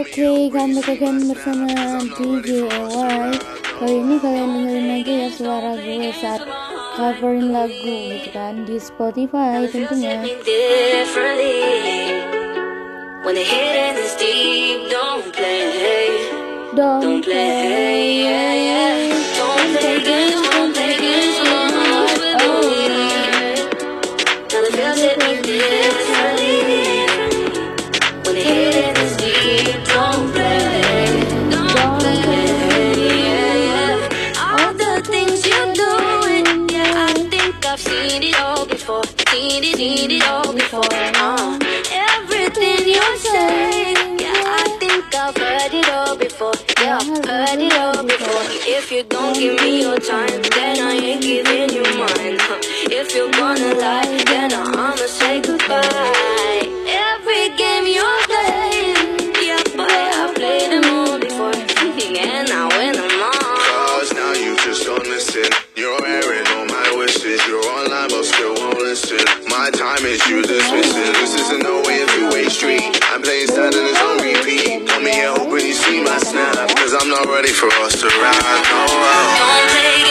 Oke, kami akan bersama DJ Kali ini kalian dengerin aja ya suara gue saat covering lagu gitu kan Di Spotify tentunya. Don't play. Before. Seen it, seen it all before. Uh, everything you're saying, yeah, I think I've heard it all before. Yeah, I've heard it all before. If you don't give me your time, then I ain't My time is you dismissing. This isn't no way a two-way street. I'm playing sad and it's on repeat. Call me here hoping you see my snap. Cause I'm not ready for us to ride. Oh, oh.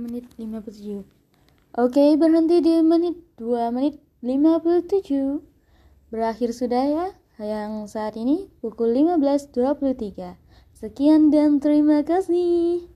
Menit 57 Oke berhenti di menit 2 menit 57 Berakhir sudah ya Yang saat ini pukul 15.23 Sekian dan terima kasih